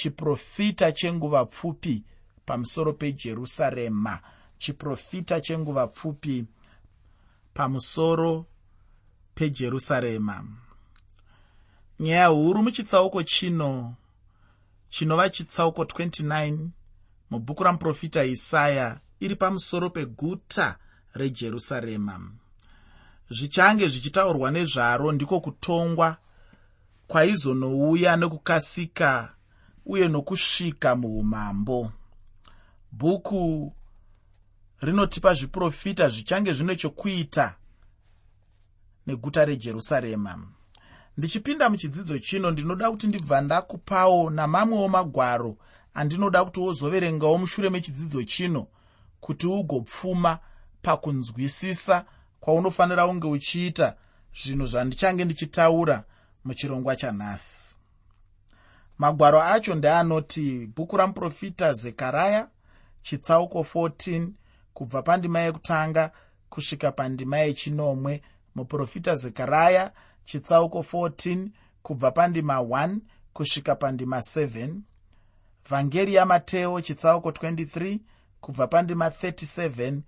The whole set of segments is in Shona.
chiprofita chenguva pfupi pamusoro pejerusarema. Chiprofita chenguva pfupi pamusoro pejerusarema. Nyaya huru muchitsauko chino chinova chitsauko 29 mubhuku ramuprofita isaya iri pamusoro peguta rejerusarema. Zvichange zvichitaurwa nezvaro ndiko kutongwa kwaizonouya nekukasika uye nokusvika muumambo. Bhuku rinotipa zviprofita zvichange zvine chokuita neguta rejerusarema. Ndichipinda muchidzidzo chino ndinoda kuti ndibva ndakupawo namamwewo magwaro andinoda kuti wozoverengawo mushure mechidzidzo chino kuti ugopfuma pakunzwisisa kwaunofanira kunge uchiita zvinhu zvandichange ndichitaura muchirongwa chanhasi magwaro acho ndeanoti bhuku ramuprofita zekaraya chitsauko 14 kubva pandima yekutanga kusvika pandima yechinomwe. Muprofita zekaraya chitsauko 14 kubva pandima 1 kusvika pandima 7 vhangeri yamateo chitsauko 23 kubva pandima 37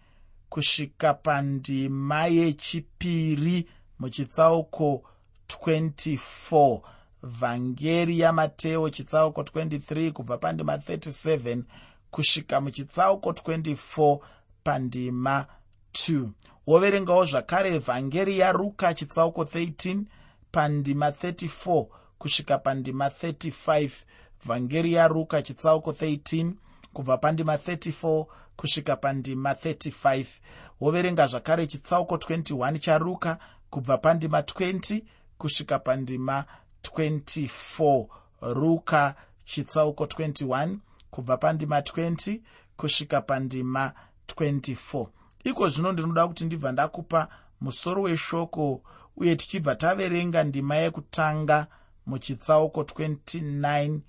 kusvika pandima yechipiri muchitsauko 24 vhangeri yamateo chitsauko 23 kubva pandima 37 kusvika muchitsauko 24 pandima 2 woverengawo zvakare vhangeri yaruka chitsauko 13 pandima 34 kusvika pandima 35 vhangeri yaruka chitsauko 13 kubva pandima 34 kusvika pandima 35 woverenga zvakare chitsauko 21 charuka kubva pandima 20 kusvika pandima 24 ruka chitsauko 21 kubva pandima 20 kusvika pandima 24 iko zvino ndinoda kuti ndibva ndakupa musoro weshoko uye tichibva taverenga ndima yekutanga muchitsauko 29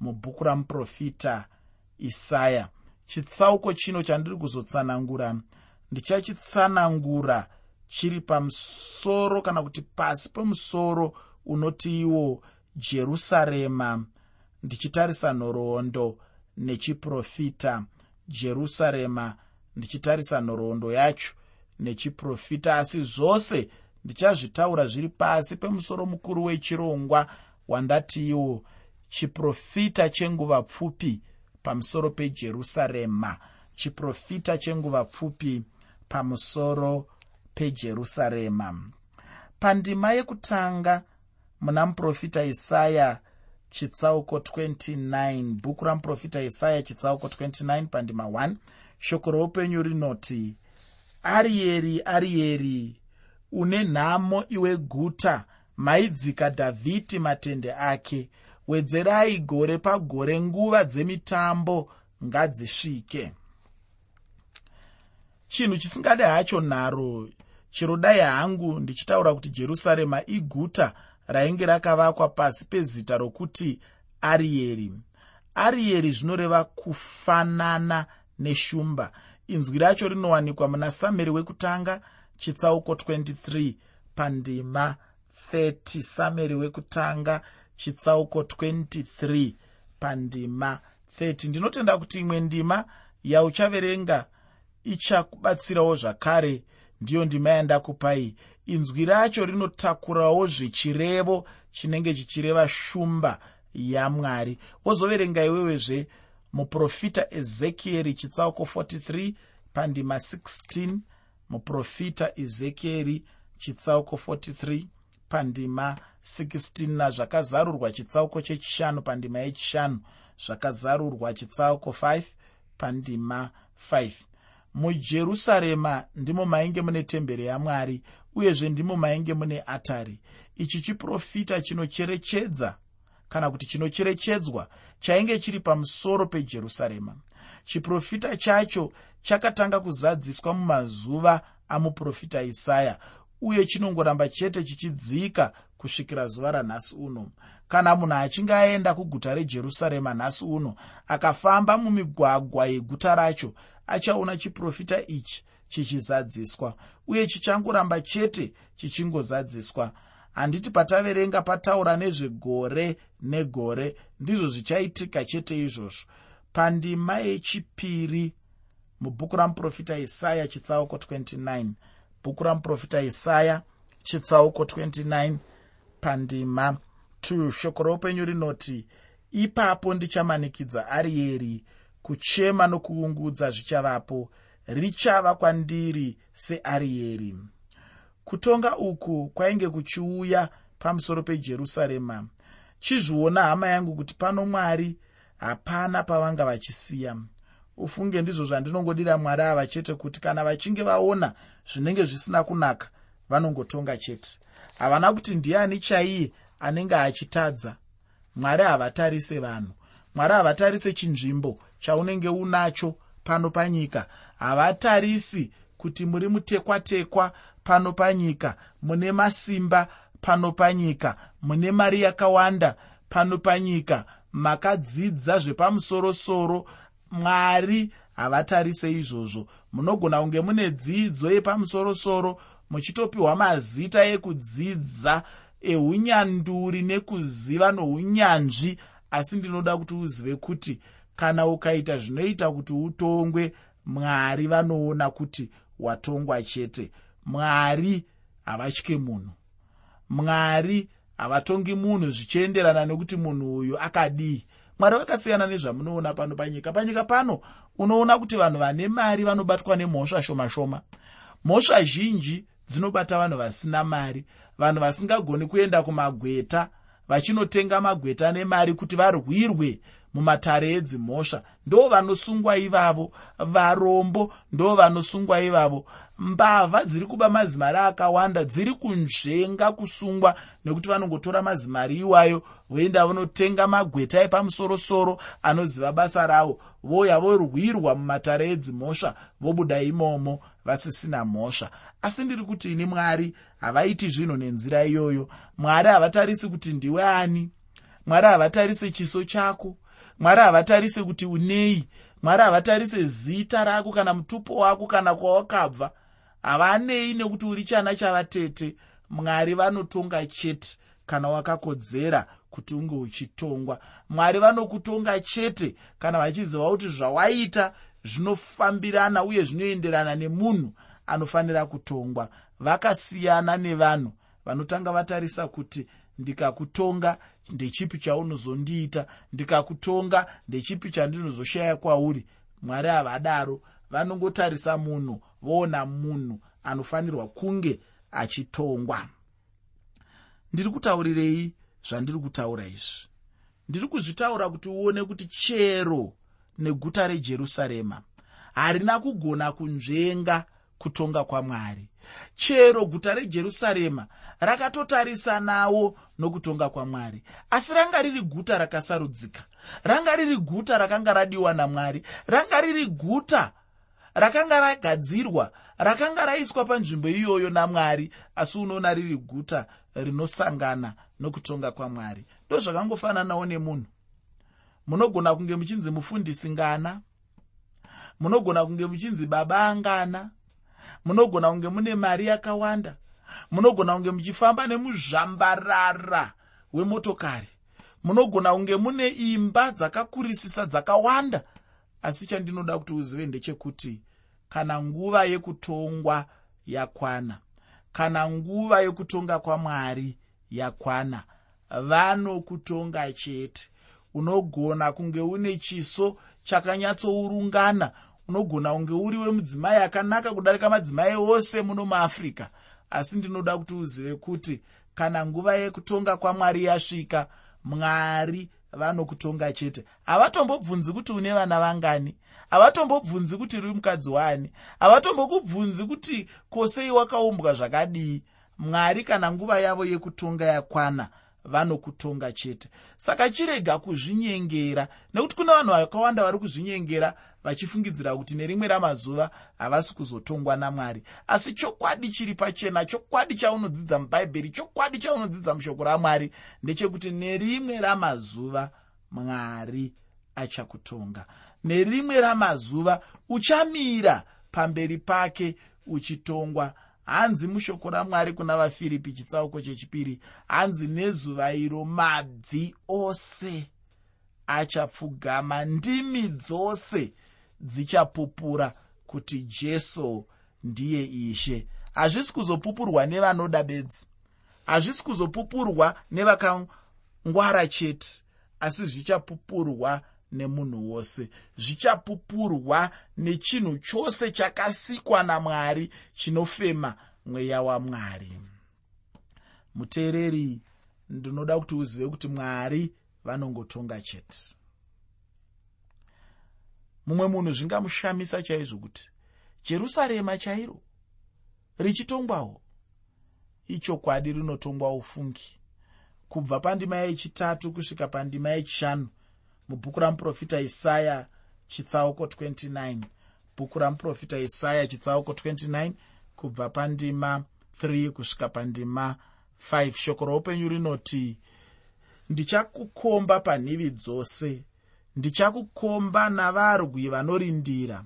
mubhuku ramuprofita isaya. Chitsauko chino chandiri kuzotsanangura ndichachitsanangura chiri pamusoro kana kuti pasi pemusoro unoti iwo jerusarema ndichitarisa nhoroondo nechiprofita. Jerusarema ndichitarisa nhoroondo yacho nechiprofita. Asi zvose ndichazvitaura zviri pasi pemusoro mukuru wechirongwa wandati iwo chiprofita chenguva pfupi pamusoro pejerusarema. Chiprofita chenguva pfupi pamusoro pejerusarema. Pandima yekutanga muna muprofita isaya chitsauko 29 bhuku ramuprofita isaya chitsauko 29 pandima 1 shoko roupenyu rinoti arieri arieri une nhamo iwe guta maidzika dhavhidhi matende ake. Wedzerai gore pagore nguva dzemitambo ngadzisvike. Chinhu chisingade hacho nharo chero dai hangu ndichitaura kuti jerusarema iguta rainge rakavakwa pasi pezita rokuti arieri. Arieri zvinoreva kufanana neshumba. Inzwi racho rinowanikwa muna sameri wekutanga chitsauko 23 pandima 30 sameri wekutanga chitsauko 23 pandima 30 ndinotenda kuti imwe ndima yauchaverenga ichakubatsirawo zvakare. Ndiyo ndima yandakupai inzwi racho rinotakurawo zvechirevo chinenge chichireva shumba yamwari. Wozoverenga iwewezve muprofita ezekieri chitsauko 43 pandima 16 muprofita ezekieri chitsauko 43 pandima 16 nazvakazarurwa chitsauko chechishanu pandima yechishanu zvakazarurwa chitsauko 5 pandima 5 mujerusarema ndimo mainge mune temberi yamwari uyezve ndimo mainge mune atari. Ichi chiprofita chinocherechedza kana kuti chinocherechedzwa chainge chiri pamusoro pejerusarema. Chiprofita chacho chakatanga kuzadziswa mumazuva amuprofita isaya uye chinongoramba chete chichidzika kusvikira zuva ranhasi uno. Kana munhu achinge aenda kuguta rejerusarema nhasi uno akafamba mumigwagwa yeguta racho achaona chiprofita ichi chichizadziswa uye chichangoramba chete chichingozadziswa. Handiti pataverenga pataura nezvegore negore ndizvo zvichaitika chete izvozvo. Pandima yechipiri mubhuku ramuprofita isaya chitsauko 29 bhuku ramuprofita isaya chitsauko 29 pandima 2 shoko roupenyu rinoti ipapo ndichamanikidza arieri kuchema nokuungudza zvichavapo richava kwandiri searieri kutonga uku kwainge kuchiuya pamusoro pejerusarema. Chizviona hama yangu kuti pano mwari hapana pavanga vachisiya. Ufunge ndizvo zvandinongodira mwari ava chete kuti kana vachinge vaona zvinenge zvisina kunaka vanongotonga chete. Havana kuti ndiani chaiye anenge achitadza. Mwari havatarise vanhu. Mwari havatarise chinzvimbo chaunenge unacho pano panyika. Havatarisi kuti muri mutekwatekwa pano panyika. Mune masimba pano panyika. Mune mari yakawanda pano panyika. Makadzidza zvepamusorosoro. Mwari havatarise izvozvo. Munogona kunge mune dzidzo yepamusorosoro muchitopiwa mazita ekudzidza eunyanduri nekuziva nounyanzvi asi ndinoda kuti uzive kuti kana ukaita zvinoita kuti utongwe mwari vanoona kuti watongwa chete. Mwari havatye munhu. Mwari havatongi munhu zvichienderana nekuti munhu uyu akadii mwari vakasiyana nezvamunoona pano panyika. Panyika pano unoona kuti vanhu vane mari vanobatwa nemhosva shoma shoma. Mhosva zhinji dzinobata vanhu vasina mari. Vanhu vasingagoni kuenda kumagweta vachinotenga magweta nemari kuti varwirwe mumatare edzimhosva. Ndo vanosungwa ivavo varombo ndo vanosungwa ivavo mbavha dziri kuba mazimari akawanda dziri kunzvenga kusungwa nekuti vanongotora mazimari iwayo voenda vanotenga magweta epamusorosoro anoziva basa ravo. Voya vorwirwa mumatare edzimhosva vobuda imomo vasisina mhosva. Asi ndiri kuti ini mwari havaiti zvinhu nenzira iyoyo. Mwari havatarisi kuti ndiwe ani? Mwari havatarisi chiso chako mwari havatarise kuti unei. Mwari havatarise zita rako kana mutupo wako kana kwawakabva havanei nekuti uri chana chavatete. Mwari vanotonga chete kana wakakodzera kuti unge uchitongwa. Mwari vanokutonga chete kana vachiziva kuti zvawaita zvinofambirana uye zvinoenderana nemunhu anofanira kutongwa. Vakasiyana nevanhu vanotanga vatarisa kuti ndikakutonga ndechipi chaunozondiita ndikakutonga ndechipi chandinozoshaya kwauri. Mwari havadaro vanongotarisa munhu voona munhu anofanirwa kunge achitongwa. Ndiri kutaurirei zvandiri kutaura izvi. Ndiri kuzvitaura kuti uone kuti chero neguta rejerusarema harina kugona kunzvenga kutonga kwamwari chero guta rejerusarema rakatotarisanawo nokutonga kwamwari. Asi ranga riri guta rakasarudzika ranga riri guta rakanga radiwa namwari ranga riri guta rakanga ragadzirwa rakanga raiswa panzvimbo iyoyo namwari asi unoona riri guta rinosangana nokutonga kwamwari. Ndo zvakangofananawo nemunhu. Munogona kunge muchinzi mufundisi ngana munogona kunge muchinzi baba angana munogona kunge mune mari yakawanda. Munogona kunge muchifamba nemuzvambarara wemotokari. Munogona kunge mune imba dzakakurisisa dzakawanda. Asi chandinoda kuti uzive ndechekuti kana nguva yekutongwa yakwana kana nguva yekutonga kwamwari yakwana vanokutonga chete. Unogona kunge une chiso chakanyatsourungana unogona kunge uri wemudzimai akanaka kudarika madzimai ose muno muafrica asi ndinoda kuti uzive kuti kana nguva yekutonga kwamwari yasvika mwari vanokutonga chete. Havatombobvunzi kuti une vana vangani havatombobvunzi kuti uri mukadzi waani havatombokubvunzi kuti kosei wakaumbwa zvakadii. Mwari kana nguva yavo yekutonga yakwana vanokutonga chete. Saka chirega kuzvinyengera nekuti kuna vanhu vakawanda vari kuzvinyengera vachifungidzira kuti nerimwe ramazuva havasi kuzotongwa namwari. Asi chokwadi chiri pachena chokwadi chaunodzidza mubhaibheri chokwadi chaunodzidza mushoko ramwari ndechekuti nerimwe ramazuva mwari achakutonga. Nerimwe ramazuva uchamira pamberi pake uchitongwa hanzi mushoko ramwari kuna vafiripi chitsauko chechipiri. Hanzi nezuva iro mabvi ose achapfugama. Ndimi dzose dzichapupura kuti jesu ndiye ishe. Hazvisi kuzopupurwa nevanoda bedzi hazvisi kuzopupurwa nevakangwara chete asi zvichapupurwa nemunhu wose. Zvichapupurwa nechinhu chose chakasikwa namwari chinofema mweya wamwari. Muteereri ndinoda kuti uzive kuti mwari vanongotonga chete. Mumwe munhu zvingamushamisa chaizvo kuti jerusarema chairo? Richitongwawo? Ichokwadi rinotongwa ufungi. Kubva pandima yechitatu kusvika pandima yechishanu mubhuku ramuprofita isaya chitsauko 29 bhuku ramuprofita isaya chitsauko 29 kubva pandima 3 kusvika pandima 5 shoko roupenyu rinoti ndichakukomba panhivi dzose. Ndichakukomba navarwi vanorindira.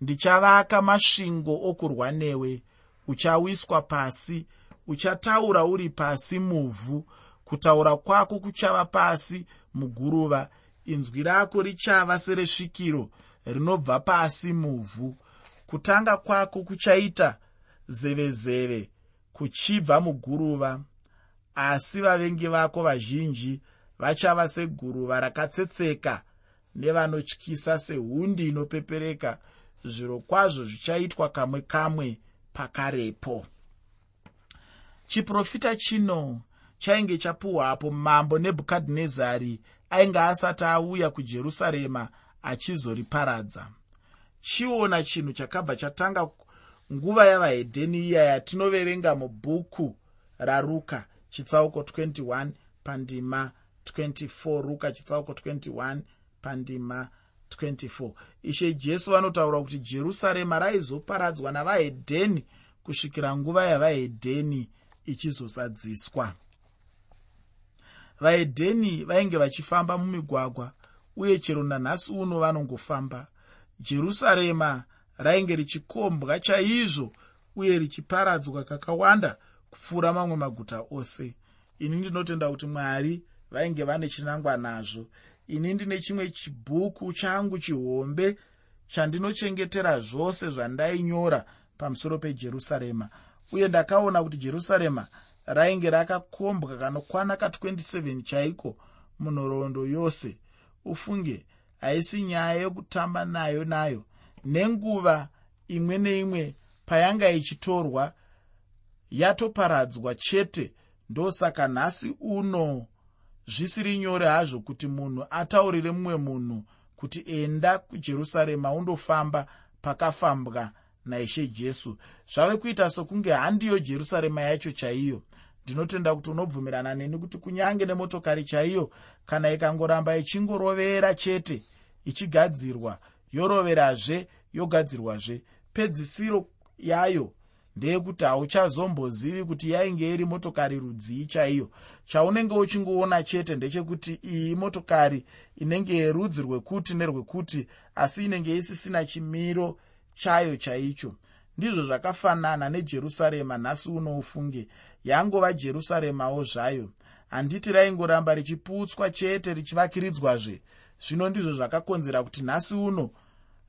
Ndichavaka masvingo okurwa newe uchawiswa pasi. Uchataura uri pasi muvhu. Kutaura kwako kuchava pasi muguruva inzwi rako richava seresvikiro rinobva pasi muvhu. Kutanga kwako kuchaita zevezeve kuchibva muguruva asi vavengi vako vazhinji vachava seguruva rakatsetseka nevanotyisa sehundi inopepereka. Zviro kwazvo zvichaitwa kamwe kamwe pakarepo. Chiprofita chino chainge chapuhwapo mambo nebhukadhinezari ainge asati auya kujerusarema achizoriparadza. Chiona chinhu chakabva chatanga nguva yavahedheni iya yatinoverenga mubhuku raruka chitsauko 21 pandima 24 ruka chitsauko 21 pandima 24 ishe jesu vanotaura kuti jerusarema raizoparadzwa navahedheni kusvikira nguva yavahedheni ichizosadziswa vahedheni vainge vachifamba mumigwagwa uye chero nanhasi uno vanongofamba. Jerusarema rainge richikombwa chaizvo uye richiparadzwa kakawanda kupfuura mamwe maguta ose. Ini ndinotenda kuti mwari vainge vane chinangwa nazvo. Ini ndine chimwe chibhuku changu chihombe chandinochengetera zvose zvandainyora pamusoro pejerusarema. Uye ndakaona kuti jerusarema rainge rakakombwa kanokwana ka27 chaiko munhoroondo yose. Ufunge haisi nyaya yokutamba nayo nayo nenguva imwe neimwe payanga ichitorwa yatoparadzwa chete. Ndosaka nhasi uno zvisiri nyore hazvo kuti munhu ataurire mumwe munhu kuti enda kujerusarema undofamba pakafambwa naishe jesu. Zvave kuita sokunge handiyo jerusarema yacho chaiyo ndinotenda kuti unobvumirana neni kuti kunyange nemotokari chaiyo kana ikangoramba ichingorovera chete ichigadzirwa yoroverazve yogadzirwazve. Pedzisiro yayo ndeyekuti hauchazombozivi kuti yainge iri motokari rudzii chaiyo. Chaunenge uchingoona chete ndechekuti iyi motokari inenge yerudzi rwekuti nerwekuti asi inenge isisina chimiro chayo chaicho. Ndizvo zvakafanana nejerusarema nhasi unoufunge yangova jerusaremawo zvayo. Handiti raingoramba richiputswa chete richivakiridzwazve. Zvino ndizvo zvakakonzera kuti nhasi uno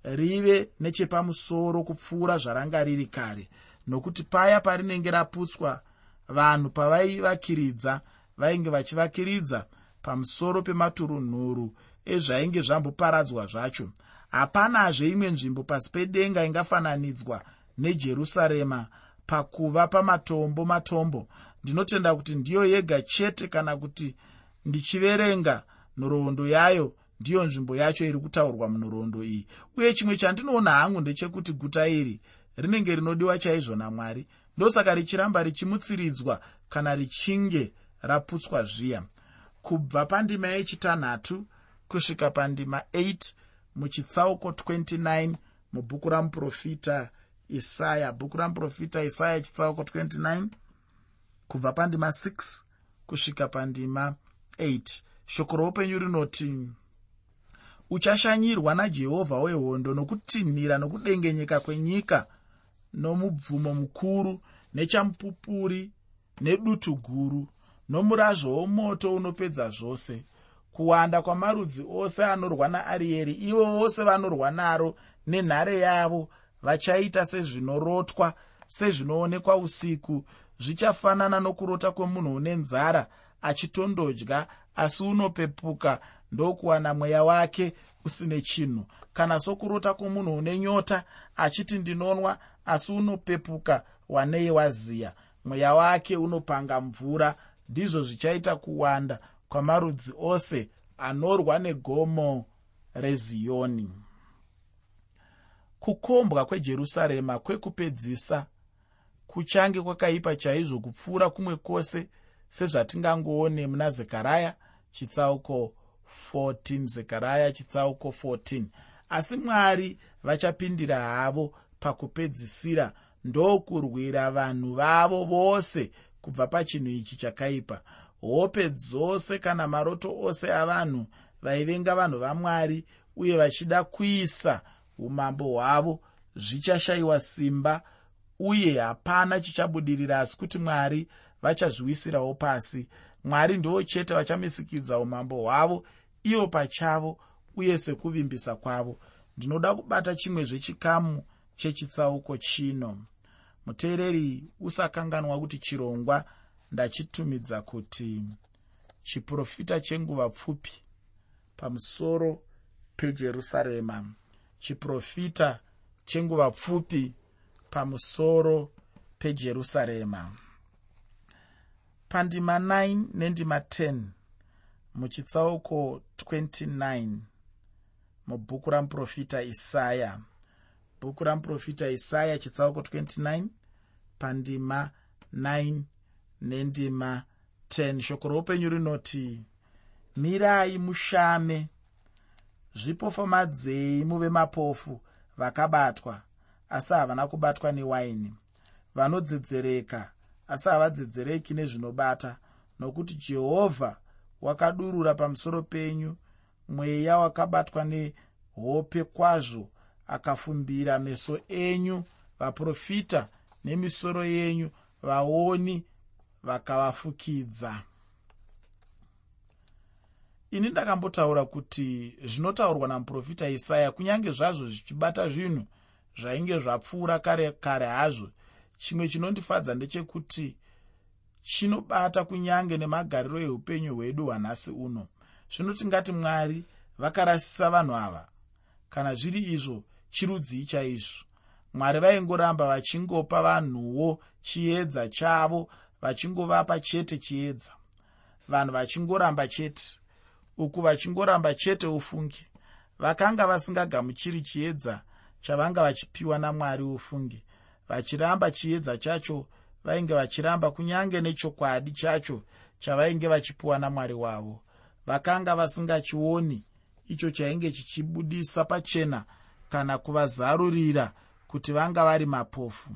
rive nechepamusoro kupfuura zvaranga riri kare nokuti paya parinenge raputswa vanhu pavaivakiridza vainge vachivakiridza pamusoro pematurunhuru ezvainge zvamboparadzwa zvacho. Hapanazve imwe nzvimbo pasi pedenga ingafananidzwa nejerusarema pakuva pamatombo matombo. Ndinotenda kuti ndiyo yega chete kana kuti ndichiverenga nhoroondo yayo ndiyo nzvimbo yacho iri kutaurwa munhoroondo iyi. Uye chimwe chandinoona hangu ndechekuti guta iri rinenge rinodiwa chaizvo namwari. Ndosaka richiramba richimutsiridzwa kana richinge raputswa zviya. Kubva pandima yechitanhatu kusvika pandima 8 muchitsauko 29 mubhuku ramuprofita isaya bhuku ramuprofita isaya chitsauko 29 kubva pandima 6 kusvika pandima 8 shoko roupenyu rinoti uchashanyirwa najehovha wehondo nokutinhira nokudengenyeka kwenyika nomubvumo mukuru nechamupupuri nedutu guru nomurazvo womoto unopedza zvose. Kuwanda kwamarudzi ose anorwa naarieri ivo vose vanorwa naro nenhare yavo vachaita sezvinorotwa sezvinoonekwa usiku. Zvichafanana nokurota kwemunhu une nzara achitondodya asi unopepuka ndokuwana mweya wake usine chinhu. Kana sokurota kwomunhu une nyota achiti ndinonwa asi unopepuka wanei waziya. Mweya wake unopanga mvura ndizvo zvichaita kuwanda kwamarudzi ose anorwa negomo reziyoni kukombwa kwejerusarema kwekupedzisa kuchange kwakaipa chaizvo kupfuura kumwe kwose sezvatingangoone muna zekaraya chitsauko 14 zekaraya chitsauko 14 asi mwari vachapindira havo pakupedzisira ndokurwira vanhu vavo vose kubva pachinhu ichi chakaipa. Hope dzose kana maroto ose avanhu vaivenga vanhu vamwari uye vachida kuisa umambo hwavo zvichashayiwa simba uye hapana chichabudirira asi kuti mwari vachazviwisirawo pasi. Mwari ndivo chete vachamisikidza umambo hwavo ivo pachavo uye sekuvimbisa kwavo. Ndinoda kubata chimwe zvechikamu chechitsauko chino. Muteereri usakanganwa kuti chirongwa ndachitumidza kuti chiprofita chenguva pfupi pamusoro pejerusarema chiprofita chenguva pfupi pamusoro pejerusarema. Pandima 9 nendima 10 muchitsauko 29 mubhuku ramuprofita isaya. Bhuku ramuprofita isaya chitsauko 29 pandima 9 nendima 10 shoko roupenyu rinoti mirai mushame zvipofamadzei muve mapofu vakabatwa asi havana kubatwa newaini. Vanodzedzereka asi havadzedzereki nezvinobata nokuti jehovha wakadurura pamusoro penyu mweya wakabatwa nehope kwazvo akafumbira meso enyu vaprofita nemisoro yenyu vaoni vakavafukidza ini ndakambotaura kuti zvinotaurwa namuprofita isaya kunyange zvazvo zvichibata zvinhu zvainge zvapfuura kare kare hazvo. Chimwe chinondifadza ndechekuti chinobata kunyange nemagariro eupenyu hwedu hwanhasi uno. Zvino tingati mwari vakarasisa vanhu ava kana zviri izvo chirudzii chaizvo. Mwari vaingoramba vachingopa vanhuwo chiedza chavo vachingovapa chete chiedza. Vanhu vachingoramba chete uku vachingoramba chete ufungi. Vakanga vasingagamuchiri chiedza chavanga vachipiwa namwari ufungi. Vachiramba chiedza chacho vainge vachiramba kunyange nechokwadi chacho chavainge vachipiwa namwari wavo. Vakanga vasingachioni icho chainge chichibudisa pachena kana kuvazarurira kuti vanga vari mapofu.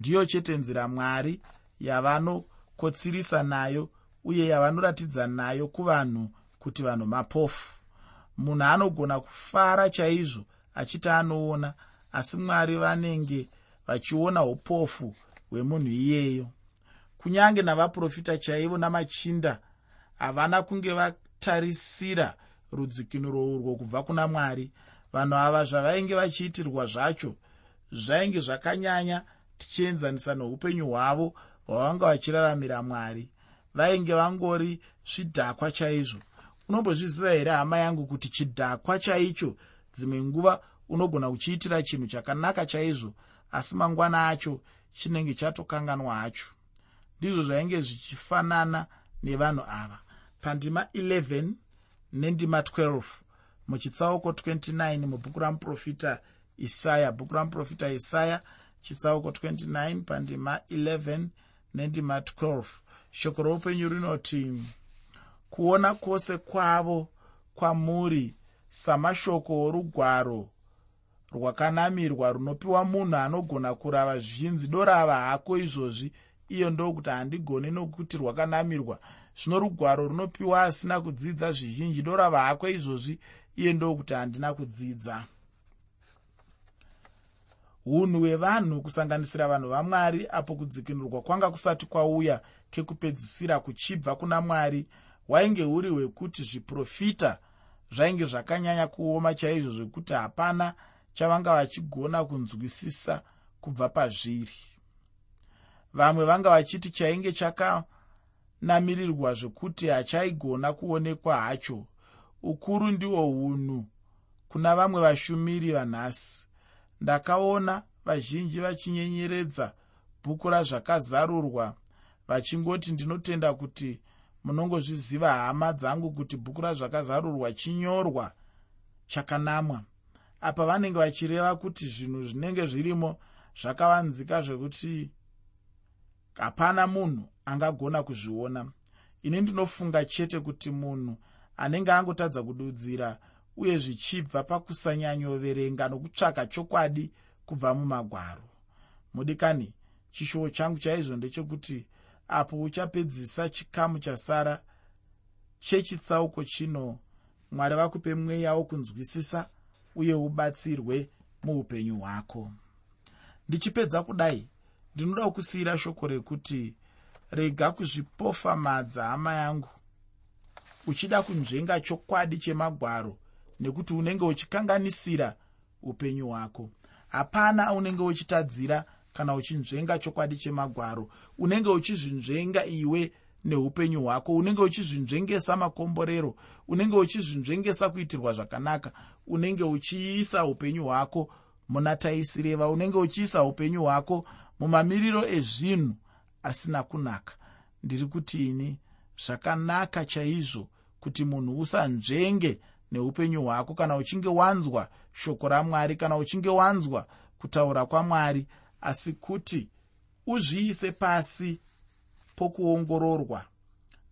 Ndiyo chete nzira mwari yavanokotsirisa nayo uye yavanoratidza nayo kuvanhu kuti vanhu mapofu. Munhu anogona kufara chaizvo achiti anoona asi mwari vanenge vachiona upofu hwemunhu iyeyo. Kunyange navaprofita chaivo namachinda havana kunge vatarisira rudzikinuro urwo kubva kuna mwari. Vanhu ava zvavainge vachiitirwa zvacho zvainge zvakanyanya tichienzanisa noupenyu hwavo hwavanga vachiraramira mwari. Vainge vangori zvidhakwa chaizvo unombozviziva here hama yangu kuti chidhakwa chaicho dzimwe nguva unogona kuchiitira chinhu chakanaka chaizvo asi mangwana acho chinenge chatokanganwa hacho? Ndizvo zvainge zvichifanana nevanhu ava. Pandima 11 nendima 12 muchitsauko 29 mubhuku ramuprofita isaya. Bhuku ramuprofita isaya chitsauko 29 pandima 11 nendima 12 shoko roupenyu rinoti kuona kwose kwavo kwamuri samashoko orugwaro rwakanamirwa runopiwa munhu anogona kurava zvinzi dorava hako izvozvi. Iyo ndokuti handigoni nokuti rwakanamirwa. Zvino rugwaro runopiwa asina kudzidza zvizhinji. Dorava hako izvozvi. Iye ndokuti handina kudzidza. Unhu hwevanhu kusanganisira vanhu vamwari apo kudzikinurwa kwanga kusati kwauya kekupedzisira kuchibva kuna mwari hwainge huri hwekuti zviprofita zvainge zvakanyanya kuoma chaizvo zvekuti hapana chavanga vachigona kunzwisisa kubva pazviri. Vamwe vanga vachiti chainge chakanamirirwa zvekuti hachaigona kuonekwa hacho. Ukuru ndihwo unhu kuna vamwe vashumiri vanhasi. Ndakaona vazhinji vachinyenyeredza bhuku razvakazarurwa vachingoti ndinotenda kuti munongozviziva hama dzangu kuti bhuku razvakazarurwa chinyorwa chakanamwa. Apa vanenge vachireva kuti zvinhu zvinenge zvirimo zvakavanzika zvekuti hapana munhu angagona kuzviona. Ini ndinofunga chete kuti munhu anenge angotadza kududzira uye zvichibva pakusanyanyoverenga nokutsvaka chokwadi kubva mumagwaro. Mudikani chishuwo changu chaizvo ndechekuti apo uchapedzisa chikamu chasara chechitsauko chino mwari vakupe mweya wokunzwisisa uye ubatsirwe muupenyu hwako. Ndichipedza kudai ndinoda kusiyira shoko rekuti rega kuzvipofamadza hama yangu. Uchida kunzvenga chokwadi chemagwaro nekuti unenge uchikanganisira upenyu hwako. Hapana unenge uchitadzira kana uchinzvenga chokwadi chemagwaro unenge uchizvinzvenga iwe neupenyu hwako unenge uchizvinzvengesa makomborero unenge uchizvinzvengesa kuitirwa zvakanaka unenge uchiisa upenyu hwako muna taisireva unenge uchiisa upenyu hwako mumamiriro ezvinhu asina kunaka. Ndiri kuti ini zvakanaka chaizvo kuti munhu usanzvenge neupenyu hwako kana uchinge wanzwa shoko ramwari kana uchinge wanzwa kutaura kwamwari asi kuti uzviise pasi pokuongororwa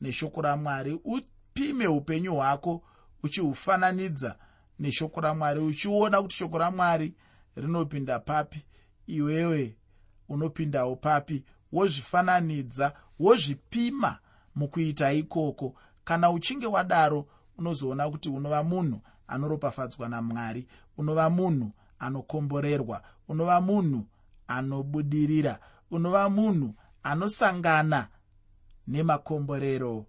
neshoko ramwari upime upenyu hwako uchihufananidza neshoko ramwari uchiona kuti shoko ramwari rinopinda papi iwewe unopindawo papi wozvifananidza wozvipima mukuita ikoko. Kana uchinge wadaro unozoona kuti unova munhu anoropafadzwa namwari unova munhu anokomborerwa unova munhu anobudirira. Unova munhu anosangana nemakomborero